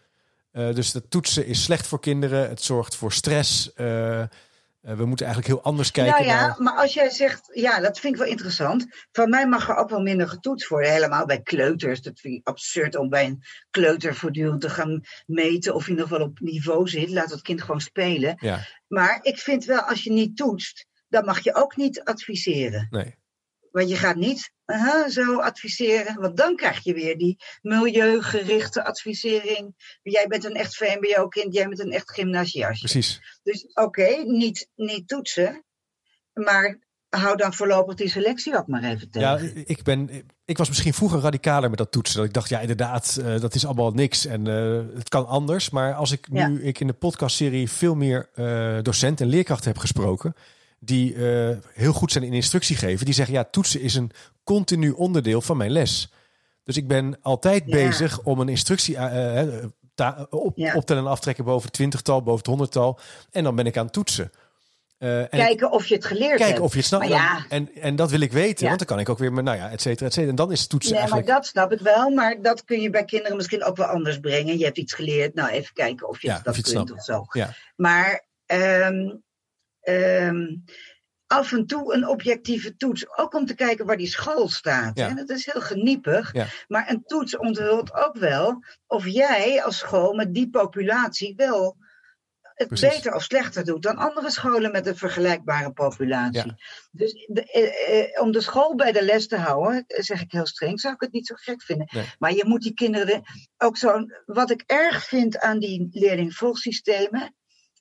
Eh, dus dat toetsen is slecht voor kinderen. Het zorgt voor stress. Eh, we moeten eigenlijk heel anders kijken nou ja, naar. maar als jij zegt, ja, dat vind ik wel interessant. Van mij mag er ook wel minder getoetst worden. Helemaal bij kleuters. Dat vind ik absurd om bij een kleuter voortdurend te gaan meten of hij nog wel op niveau zit. Laat het kind gewoon spelen. Ja, Maar ik vind wel, als je niet toetst, dan mag je ook niet adviseren. nee. Want je gaat niet zo adviseren, want dan krijg je weer die milieugerichte advisering. Jij bent een echt VMBO-kind, jij bent een echt gymnasiastje. Precies. Dus oké, niet, niet toetsen, maar hou dan voorlopig die selectie ook maar even tegen. Ja, ik, ben, ik was misschien vroeger radicaler met dat toetsen. Dat ik dacht, ja, inderdaad, eh, dat is allemaal niks en eh, het kan anders. Maar als ik nu Ja. ik in de podcastserie veel meer eh docenten en leerkrachten heb gesproken, die eh, heel goed zijn in instructie geven, die zeggen, ja, toetsen is een continu onderdeel van mijn les. Dus ik ben altijd Ja. bezig om een instructie eh, eh, op, Ja. optellen en aftrekken boven het twintigtal, boven het honderdtal. En dan ben ik aan het toetsen. En Kijken of je het geleerd kijken hebt. of je het snapt. Maar ja. En, en dat wil ik weten, Ja. want dan kan ik ook weer, met, nou ja, et cetera, et cetera. En dan is het toetsen Nee, maar dat snap ik wel. Maar dat kun je bij kinderen misschien ook wel anders brengen. Je hebt iets geleerd. Nou, even kijken of je Ja, dat of je het kunt snapt. of zo. Ja. Maar ehm, ehm, af en toe een objectieve toets. Ook om te kijken waar die school staat. Ja. Hè? Dat is heel geniepig. Ja. Maar een toets onthult ook wel of jij als school met die populatie wel het Precies. beter of slechter doet dan andere scholen met een vergelijkbare populatie. Ja. Dus de, eh, eh, om de school bij de les te houden, eh, zeg ik heel streng, zou ik het niet zo gek vinden. Nee. Maar je moet die kinderen ook zo'n. Wat ik erg vind aan die leerlingvolgsystemen,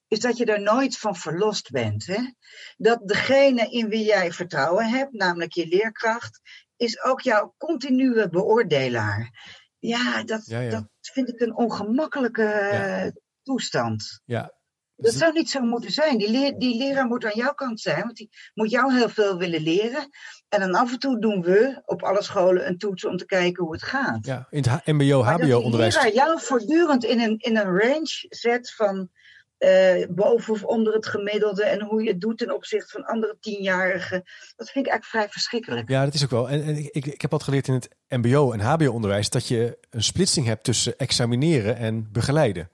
is dat je er nooit van verlost bent. Hè? Dat degene in wie jij vertrouwen hebt, namelijk je leerkracht, is ook jouw continue beoordelaar. Ja, dat, Ja, ja. dat vind ik een ongemakkelijke eh, toestand. Ja. Dat zou niet zo moeten zijn. Die, leer, die leraar moet aan jouw kant zijn, want die moet jou heel veel willen leren. En dan af en toe doen we op alle scholen een toets om te kijken hoe het gaat. ja, in het H- mbo, Maar dat die leraar jou voortdurend in een, in een range zet van eh, boven of onder het gemiddelde en hoe je het doet ten opzichte van andere tienjarigen, dat vind ik eigenlijk vrij verschrikkelijk. Ja, dat is ook wel. En, en ik, ik, heb altijd geleerd in het mbo- en hbo-onderwijs dat je een splitsing hebt tussen examineren en begeleiden.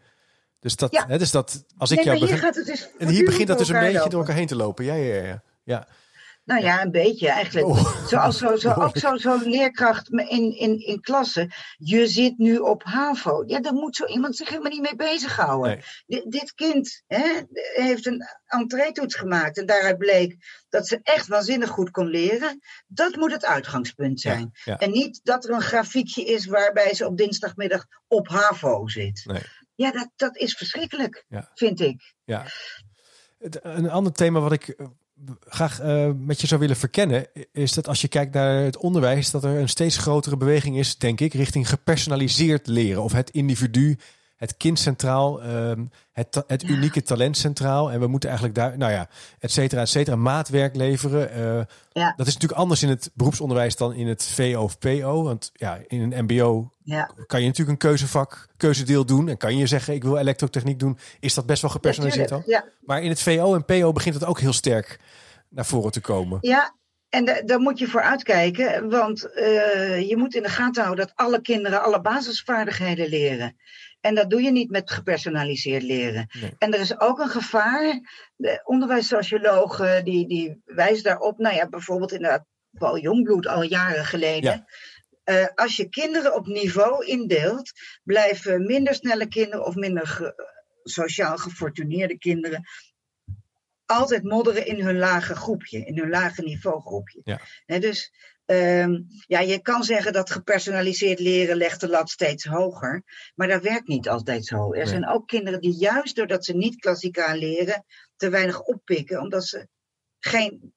Dus dat, Ja. hè, dus dat als ik jou begin... gaat het dus En hier begint dat dus een beetje door elkaar heen te lopen. Ja, ja, ja. ja. Nou ja, een beetje eigenlijk. Oh. Zoals zo, zo, ook zo'n zo leerkracht in, in, in klassen. Je zit nu op HAVO. Ja, daar moet zo iemand zich helemaal niet mee bezighouden. Nee. Dit, kind hè, heeft een entreetoets gemaakt. En daaruit bleek dat ze echt waanzinnig goed kon leren. Dat moet het uitgangspunt zijn. Ja, ja. En niet dat er een grafiekje is waarbij ze op dinsdagmiddag op HAVO zit. Nee. Ja, dat, dat is verschrikkelijk, Ja. vind ik. Ja. Een ander thema wat ik eh, graag eh, met je zou willen verkennen, is dat als je kijkt naar het onderwijs, dat er een steeds grotere beweging is, denk ik, richting gepersonaliseerd leren. Of het individu, het kind centraal, ehm, het, het unieke talent centraal. En we moeten eigenlijk daar, nou ja, et cetera, et cetera, maatwerk leveren. Eh, Ja. Dat is natuurlijk anders in het beroepsonderwijs dan in het VO of PO. Want ja, in een MBO Ja. kan je natuurlijk een keuzevak, keuzedeel doen. En kan je zeggen, ik wil elektrotechniek doen. Is dat best wel gepersonaliseerd ja. Maar in het VO en PO begint het ook heel sterk naar voren te komen. Ja, en da- daar moet je voor uitkijken, want eh, je moet in de gaten houden dat alle kinderen alle basisvaardigheden leren. En dat doe je niet met gepersonaliseerd leren. Nee. En er is ook een gevaar. De onderwijssociologen die, die wijzen daarop, nou ja, bijvoorbeeld inderdaad Paul Jongbloed al jaren geleden. Eh, als je kinderen op niveau indeelt, blijven minder snelle kinderen of minder ge- sociaal gefortuneerde kinderen altijd modderen in hun lage groepje, in hun lage niveau groepje. Ja. Dus ehm, ja, je kan zeggen dat gepersonaliseerd leren legt de lat steeds hoger, maar dat werkt niet altijd zo. Er Nee. zijn ook kinderen die juist doordat ze niet klassikaal leren, te weinig oppikken, omdat ze geen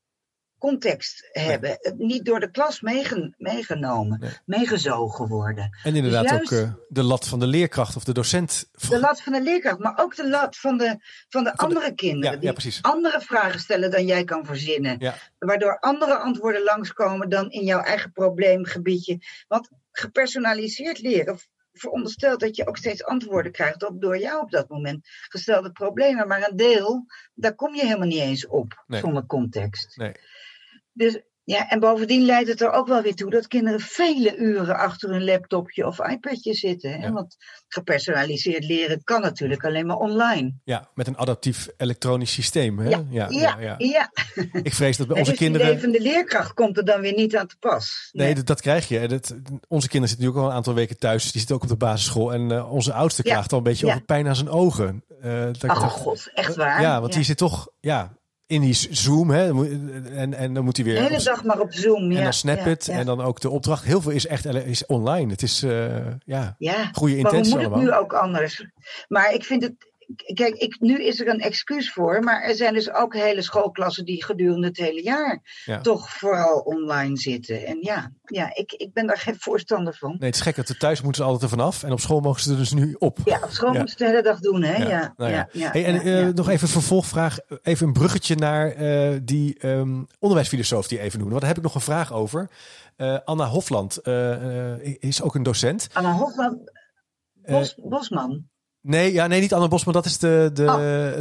context hebben. Het Niet door de klas meegen- meegenomen, Nee. meegezogen worden. En inderdaad Dus ook juist- eh, de lat van de leerkracht of de docent. De lat van de leerkracht, maar ook de lat van de, van de andere kinderen. Ja, die ja, andere vragen stellen dan jij kan verzinnen. Ja. Waardoor andere antwoorden langskomen dan in jouw eigen probleemgebiedje. Want gepersonaliseerd leren veronderstelt dat je ook steeds antwoorden krijgt op door jou op dat moment gestelde problemen. Maar een deel, daar kom je helemaal niet eens op Nee. zonder context. Nee. Dus ja, en bovendien leidt het er ook wel weer toe dat kinderen vele uren achter een laptopje of iPadje zitten. Hè? Ja. Want gepersonaliseerd leren kan natuurlijk alleen maar online. Ja, met een adaptief elektronisch systeem. Hè? Ja, Ja, Ja. Ik vrees dat bij onze dus kinderen. levende leerkracht komt er dan weer niet aan te pas. Nee, dat, dat krijg je. Dat, onze kinderen zitten nu ook al een aantal weken thuis. Die zitten ook op de basisschool. En eh, onze oudste klaagt al een beetje over pijn aan zijn ogen. Eh, dat Oh god, echt waar? Ja, want die zit toch ja, in die Zoom. Hè, en, en dan moet hij De weer. hele op- dag maar op Zoom. en ja, dan snap ja, En dan ook de opdracht. Heel veel is echt is online. Het is eh, ja, ja. goede maar hoe intentie moet het nu ook anders? Maar ik vind het... Kijk, ik, nu is er een excuus voor, maar er zijn dus ook hele schoolklassen die gedurende het hele jaar Ja. toch vooral online zitten. En ja, ja ik, ik ben daar geen voorstander van. Nee, het is gek dat thuis moeten ze altijd er vanaf. En op school mogen ze er dus nu op. Ja, op school Ja. moeten ze de hele dag doen, hè? Ja, Ja, nou Hey, en eh, nog even een vervolgvraag. Even een bruggetje naar eh, die ehm, onderwijsfilosoof die even noemde. Want daar heb ik nog een vraag over. Eh, Anna Hofland is ook een docent. Anna Hofman, Bos, Bosman. Nee, ja, nee, niet Anna Bosman. Dat is de, de, Oh.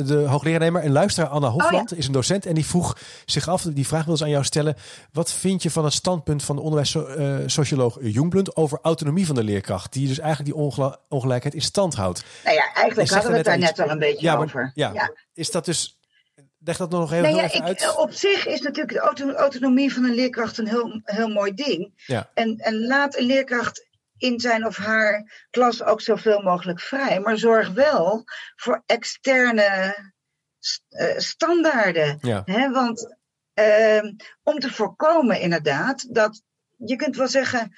de een luisteraar, Anna Hofland, is een docent. En die vroeg zich af, die vraag wil ze aan jou stellen. Wat vind je van het standpunt van de onderwijssocioloog Jongbloed over autonomie van de leerkracht? Die dus eigenlijk die ongel- ongelijkheid in stand houdt. Nou ja, eigenlijk hadden we het daar net al een beetje Ja, maar- over. ja. Is dat dus... Leg dat nog heel, Nou ja, even ik, uit. op zich is natuurlijk de auto- autonomie van een leerkracht een heel, heel mooi ding. Ja. En, en laat een leerkracht in zijn of haar klas ook zoveel mogelijk vrij. Maar zorg wel voor externe uh, standaarden. Ja. Hè? Want uh, om te voorkomen inderdaad dat je kunt wel zeggen.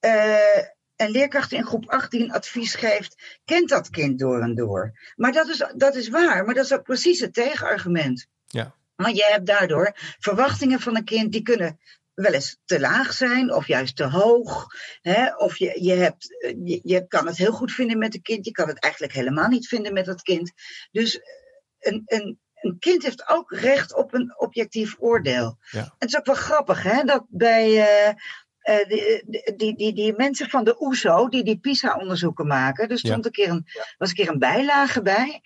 Uh, een leerkracht in groep 18 advies geeft, kent dat kind door en door. Maar dat is, dat is waar, maar dat is ook precies het tegenargument. Ja. Want je hebt daardoor verwachtingen van een kind die kunnen wel eens te laag zijn of juist te hoog. Hè? Of je, je, hebt, je, je kan het heel goed vinden met een kind, je kan het eigenlijk helemaal niet vinden met dat kind. Dus een, een, een kind heeft ook recht op een objectief oordeel. Ja. En het is ook wel grappig hè, dat bij. Uh, uh, die, die, die, die, mensen van de OESO, die die PISA-onderzoeken maken, er stond Ja. een keer een, was een keer een bijlage bij.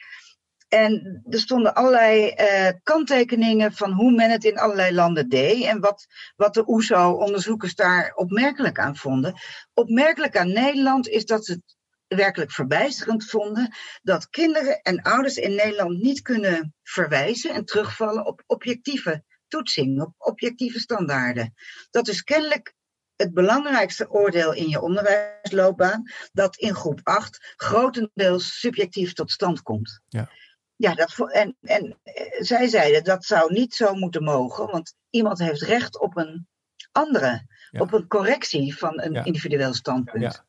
En er stonden allerlei uh, kanttekeningen van hoe men het in allerlei landen deed. En wat, wat de OESO-onderzoekers daar opmerkelijk aan vonden. Opmerkelijk aan Nederland is dat ze het werkelijk verbijsterend vonden. dat kinderen en ouders in Nederland niet kunnen verwijzen en terugvallen op objectieve toetsing, op objectieve standaarden. Dat is kennelijk het belangrijkste oordeel in je onderwijsloopbaan, dat in groep 8 grotendeels subjectief tot stand komt. Ja. Ja, dat, en, en zij zeiden dat zou niet zo moeten mogen, want iemand heeft recht op een andere, Ja. op een correctie van een Ja. individueel standpunt. Ja.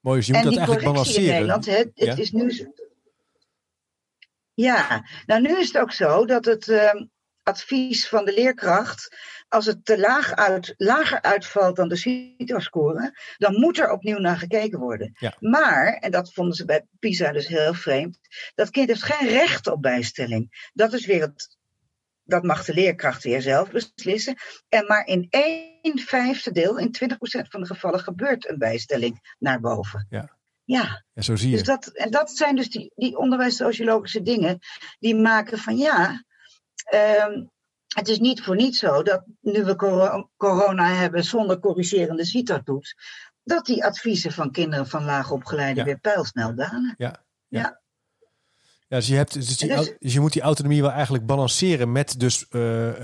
Mooi, dus je moet en dat eigenlijk correctie in balanceren. Nederland, het Ja. is nu. Ja, nou nu is het ook zo dat het ehm, advies van de leerkracht, als het te laag uit, lager uitvalt dan de CITO-score, dan moet er opnieuw naar gekeken worden. Ja. Maar, en dat vonden ze bij PISA dus heel vreemd, dat kind heeft geen recht op bijstelling. Dat is weer het. Dat mag de leerkracht weer zelf beslissen. En maar in één vijfde deel, in 20% van de gevallen, gebeurt een bijstelling naar boven. Ja. Ja, Ja, zo zie je. dus dat, en dat zijn dus die, die onderwijssociologische dingen die maken van ja, ehm, het is niet voor niets zo dat nu we coro- corona hebben zonder corrigerende CITO-toets, dat die adviezen van kinderen van laagopgeleiden Ja. weer pijlsnel dalen. Ja, dus je, hebt, dus je, Dus- dus je moet die autonomie wel eigenlijk balanceren met dus, eh, eh,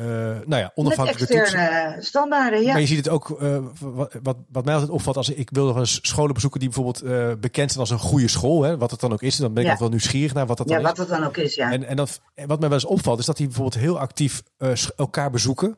nou ja, Met onafhankelijke toetsen. externe standaarden, ja. Maar je ziet het ook, eh, wat, wat, wat mij altijd opvalt, als ik wil nog eens scholen bezoeken die bijvoorbeeld bekend zijn als een goede school, hè, wat het dan ook is, dan ben ik Ja. altijd wel nieuwsgierig naar wat dat Ja, dan wat is. het dan ook is, ja. En, en, dat, en wat mij wel eens opvalt, is dat die bijvoorbeeld heel actief elkaar bezoeken.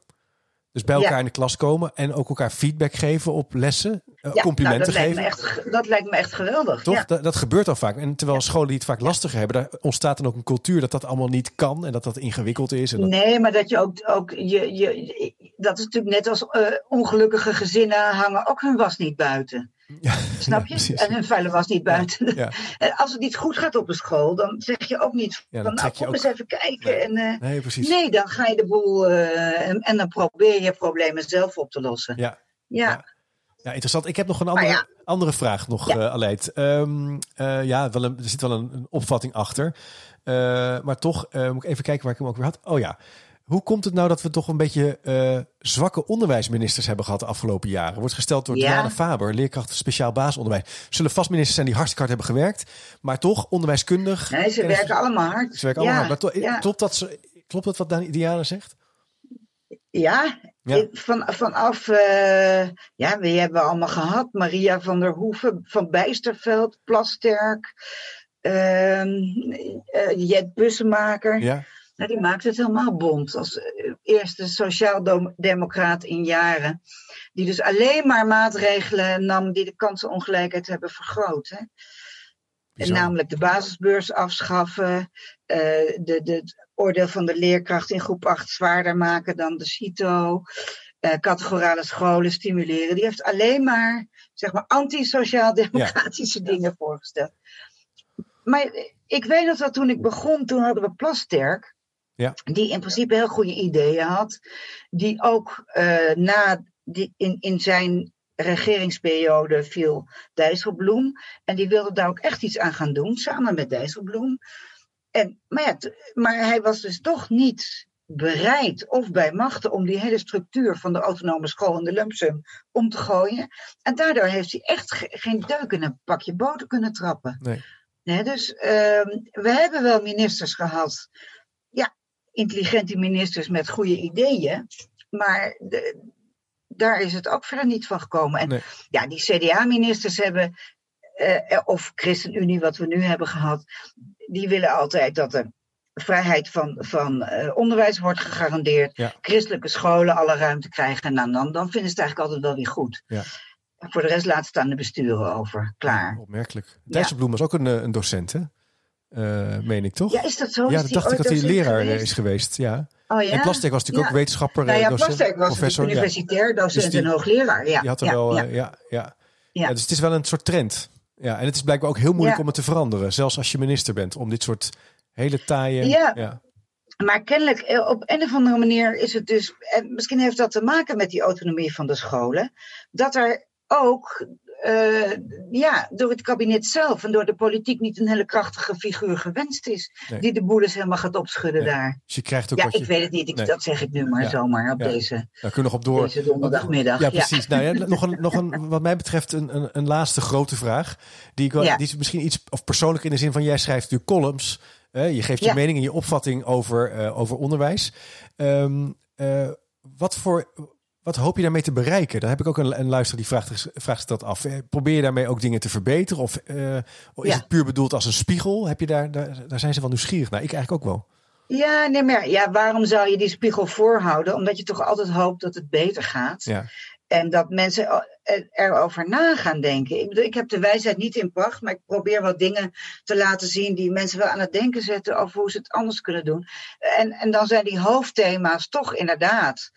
Dus bij elkaar Ja. in de klas komen en ook elkaar feedback geven op lessen, eh, Ja, complimenten nou, dat, lijkt geven. me echt, dat lijkt me echt geweldig. Toch? Ja. Dat, dat gebeurt al vaak. En terwijl scholen die het vaak lastiger hebben, daar ontstaat dan ook een cultuur dat dat allemaal niet kan en dat dat ingewikkeld is. En dat, Nee, maar dat je ook, ook je, je, dat is natuurlijk net als eh, ongelukkige gezinnen hangen ook hun was niet buiten. Ja, Snap je? en hun vuile was niet buiten. Ja. En als het niet goed gaat op een school, dan zeg je ook niet van nou kom ook- eens even kijken. Nee. En, eh, Nee, precies. nee, dan ga je de boel eh, en, en dan probeer je problemen zelf op te lossen. Ja. Ja, Ja. Interessant. Ik heb nog een andere, andere vraag nog, Ja. eh Aleid. Eh, ja, wel een, er zit wel een, een opvatting achter. Maar toch moet ik even kijken waar ik hem ook weer had. Oh ja. Hoe komt het nou dat we toch een beetje eh, zwakke onderwijsministers hebben gehad de afgelopen jaren? Wordt gesteld door Ja. Diana Faber, leerkracht speciaal basisonderwijs. Zullen vast ministers zijn die hartstikke hard hebben gewerkt, maar toch onderwijskundig. nee, ze werken allemaal hard. Ze werken allemaal hard. Maar to- ja. klopt, dat, ze- klopt dat wat Diana zegt? Ja, van, vanaf, eh, ja, wie hebben we allemaal gehad? Maria van der Hoeven, Van Bijsterveld, Plasterk, eh, Jet Bussemaker. Ja. Nou, die maakt het helemaal bond. Als eh, eerste sociaal-democraat in jaren. Die dus alleen maar maatregelen nam die de kansenongelijkheid hebben vergroot. Hè? En namelijk de basisbeurs afschaffen, eh, de, de, het oordeel van de leerkracht in groep 8 zwaarder maken dan de CITO, eh, categorale scholen stimuleren. Die heeft alleen maar, zeg maar, anti-sociaal-democratische dingen voorgesteld. Maar ik weet nog dat toen ik begon, toen hadden we Plasterk, Ja. die in principe heel goede ideeën had, die ook eh, na die, in, in zijn regeringsperiode viel Dijsselbloem. En die wilde daar ook echt iets aan gaan doen, samen met Dijsselbloem. En, maar, ja, maar hij was dus toch niet bereid of bij machten om die hele structuur van de autonome school in de lumpsum om te gooien. En daardoor heeft hij echt ge- geen deuk in een pakje boter kunnen trappen. Nee. Dus ehm, we hebben wel ministers gehad, intelligente ministers met goede ideeën. Maar de, daar is het ook verder niet van gekomen. En Nee. ja, die CDA-ministers hebben, eh, of ChristenUnie, wat we nu hebben gehad, die willen altijd dat er vrijheid van, van eh, onderwijs wordt gegarandeerd. Ja. Christelijke scholen alle ruimte krijgen. En dan, dan, dan vinden ze het eigenlijk altijd wel weer goed. Ja. Voor de rest laat het aan de besturen over. Klaar. Opmerkelijk. Dijsselbloem was ook een, eh, een docent, hè? Eh, meen ik toch? Ja, is dat zo? Ja, dat dacht ik dat hij leraar eh, geweest? is geweest. Ja. Oh ja? En Plastek was natuurlijk Ja. ook wetenschapper, Nou eh, ja, docent, Plastek was professor. Universitair docent Dus die- en hoogleraar. Ja, Die had er ja, wel, ja. eh, ja, ja. Ja. Dus het is wel een soort trend. Ja, en het is blijkbaar ook heel moeilijk om het te veranderen, zelfs als je minister bent, om dit soort hele taaie. Ja. Maar kennelijk, eh, op een of andere manier is het dus, en misschien heeft dat te maken met die autonomie van de scholen, dat er ook eh, ja, door het kabinet zelf en door de politiek niet een hele krachtige figuur gewenst is, Nee. die de boel eens helemaal gaat opschudden Nee. daar. Dus je krijgt ook Ja, je. ik weet het niet, ik, Nee. dat zeg ik nu maar Ja. zomaar op Ja. deze, Daar kunnen we nog op door. deze donderdagmiddag. Ja, precies. Nou ja, nog een, nog een, wat mij betreft, een, een, een laatste grote vraag. Die, ik wel, die is misschien iets of persoonlijk in de zin van: jij schrijft nu columns. je geeft je mening en je opvatting over, eh, over onderwijs. Ehm, eh, wat, voor, wat hoop je daarmee te bereiken? Dan heb ik ook een, een luisteraar die vraagt, vraagt dat af. Eh, Probeer je daarmee ook dingen te verbeteren? Of eh, is Ja. het puur bedoeld als een spiegel? Heb je daar, daar, daar zijn ze wel nieuwsgierig naar. Ik eigenlijk ook wel. Ja, nee, maar ja, waarom zou je die spiegel voorhouden? Omdat je toch altijd hoopt dat het beter gaat. Ja. En dat mensen er- erover na gaan denken. Ik, bedoel, ik heb de wijsheid niet in pacht, maar ik probeer wat dingen te laten zien die mensen wel aan het denken zetten over hoe ze het anders kunnen doen. En, en dan zijn die hoofdthema's toch inderdaad.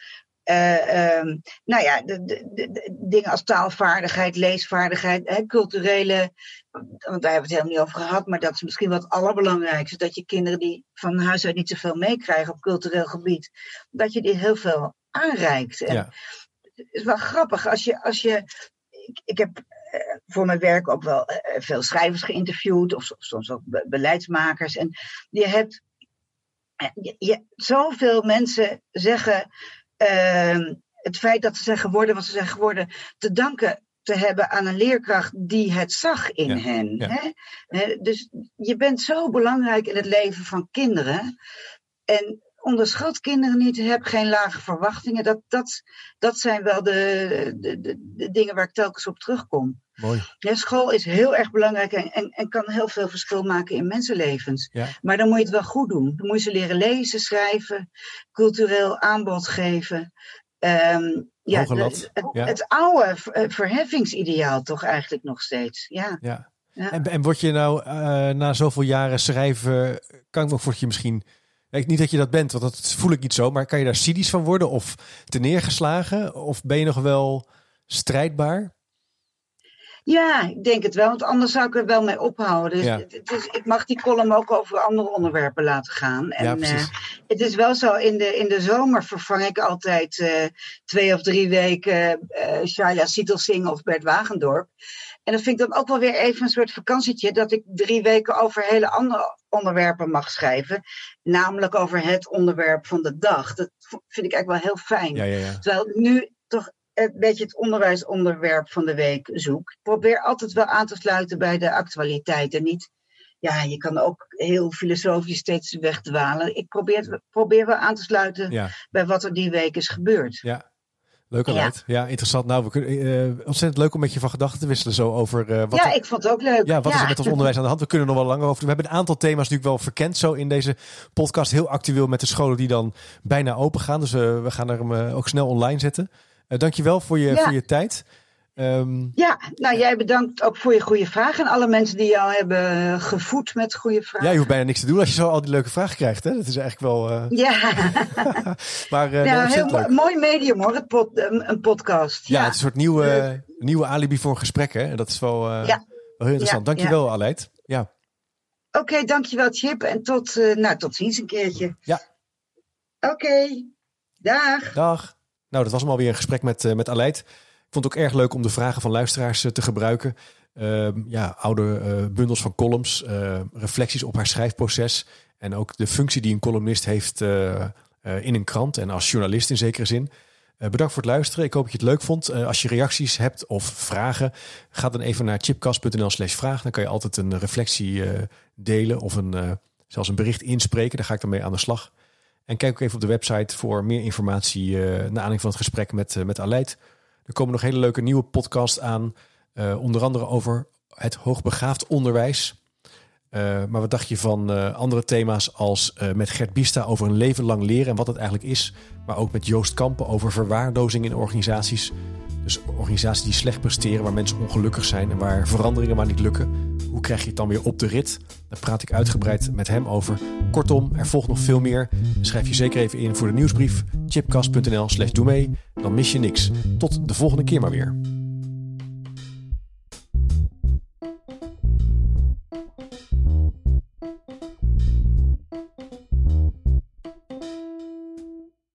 Eh, ehm, nou ja, de, de, de- de dingen als taalvaardigheid, leesvaardigheid, hè, culturele. Want daar hebben we het helemaal niet over gehad, maar dat is misschien het allerbelangrijkste. Dat je kinderen die van huis uit niet zoveel meekrijgen op cultureel gebied, dat je die heel veel aanreikt. En, Ja. het is wel grappig als je. Als je ik, ik heb eh, voor mijn werk ook wel eh, veel schrijvers geïnterviewd, of so- soms ook be- beleidsmakers. En je hebt. Je, je- zoveel mensen zeggen. Ehm, het feit dat ze zijn geworden wat ze zijn geworden. te danken te hebben aan een leerkracht die het zag in Ja, hen. ja. Hè? Hè, Dus je bent zo belangrijk in het leven van kinderen. En onderschat kinderen niet, heb geen lage verwachtingen. Dat, dat, dat zijn wel de, de, de, de dingen waar ik telkens op terugkom. Mooi. Ja, school is heel erg belangrijk en, en, en kan heel veel verschil maken in mensenlevens. Ja. Maar dan moet je het wel goed doen. Dan moet je ze leren lezen, schrijven, cultureel aanbod geven. Ehm, ja, de- het, ja. het oude eh, verheffingsideaal toch eigenlijk nog steeds. Ja. Ja. Ja. En, en word je nou eh, na zoveel jaren schrijven, kan ik me ook voor je misschien. Niet dat je dat bent, want dat voel ik niet zo. Maar kan je daar cynisch van worden of te neergeslagen? Of ben je nog wel strijdbaar? Ja, ik denk het wel, want anders zou ik er wel mee ophouden. Dus Ja. het, is, ik mag die column ook over andere onderwerpen laten gaan. En, Ja, precies. eh, het is wel zo, in de, in de zomer vervang ik altijd eh, twee of drie weken eh Shaila Sietelsing of Bert Wagendorp. En dat vind ik dan ook wel weer even een soort vakantietje, dat ik drie weken over hele andere onderwerpen mag schrijven. Namelijk over het onderwerp van de dag. Dat vind ik eigenlijk wel heel fijn. Ja, ja, ja. Terwijl nu een beetje het onderwijsonderwerp van de week zoek. Probeer altijd wel aan te sluiten bij de actualiteit. En niet, ja, je kan ook heel filosofisch steeds wegdwalen. Ik probeer, probeer wel aan te sluiten ja. bij wat er die week is gebeurd. ja. Leuk Aleid. Ja. interessant. Nou, we kunnen, eh, ontzettend leuk om met je van gedachten te wisselen zo over eh, wat ja, er- ik vond het ook leuk. Ja, wat is Ja. er met ons onderwijs aan de hand? We kunnen er nog wel langer over. We hebben een aantal thema's natuurlijk wel verkend zo in deze podcast. Heel actueel met de scholen die dan bijna open gaan. Dus eh, we gaan er hem eh, ook snel online zetten. Uh, dankjewel voor je, Ja. voor je tijd. Ehm, Ja, nou jij bedankt ook voor je goede vragen. En alle mensen die jou hebben gevoed met goede vragen. ja, je hoeft bijna niks te doen als je zo al die leuke vragen krijgt. Hè? Dat is eigenlijk wel... eh, Ja, maar eh, ja heel leuk. mooi medium hoor, het pod- een, een podcast. Ja, Ja, het is een soort nieuwe, nieuwe alibi voor een gesprek. Hè? En dat is wel, eh, Ja. wel heel interessant. Dankjewel, Aleid. Ja. Oké, dankjewel Chip. En tot, eh, nou, tot ziens een keertje. Ja. Oké, dag. Dag. Nou, dat was hem alweer een gesprek met, eh met Aleid. Ik vond het ook erg leuk om de vragen van luisteraars eh, te gebruiken. Ehm, ja, oude eh, bundels van columns, reflecties op haar schrijfproces. En ook de functie die een columnist heeft in een krant en als journalist in zekere zin. Bedankt voor het luisteren. Ik hoop dat je het leuk vond. Als je reacties hebt of vragen, ga dan even naar chipcast.nl slash vraag. Dan kan je altijd een reflectie delen of een, zelfs een bericht inspreken. Daar ga ik dan mee aan de slag. En kijk ook even op de website voor meer informatie uh, naar aanleiding van het gesprek met, uh, met Aleid. Er komen nog hele leuke nieuwe podcasts aan. Uh, onder andere over het hoogbegaafd onderwijs. Maar wat dacht je van andere thema's als met Gert Bista over een leven lang leren en wat het eigenlijk is. Maar ook met Joost Kampen over verwaarlozing in organisaties. Dus organisaties die slecht presteren, waar mensen ongelukkig zijn en waar veranderingen maar niet lukken. Hoe krijg je het dan weer op de rit? Daar praat ik uitgebreid met hem over. Kortom, er volgt nog veel meer. Schrijf je zeker even in voor de nieuwsbrief chipcast.nl slash doe mee. Dan mis je niks. Tot de volgende keer maar weer.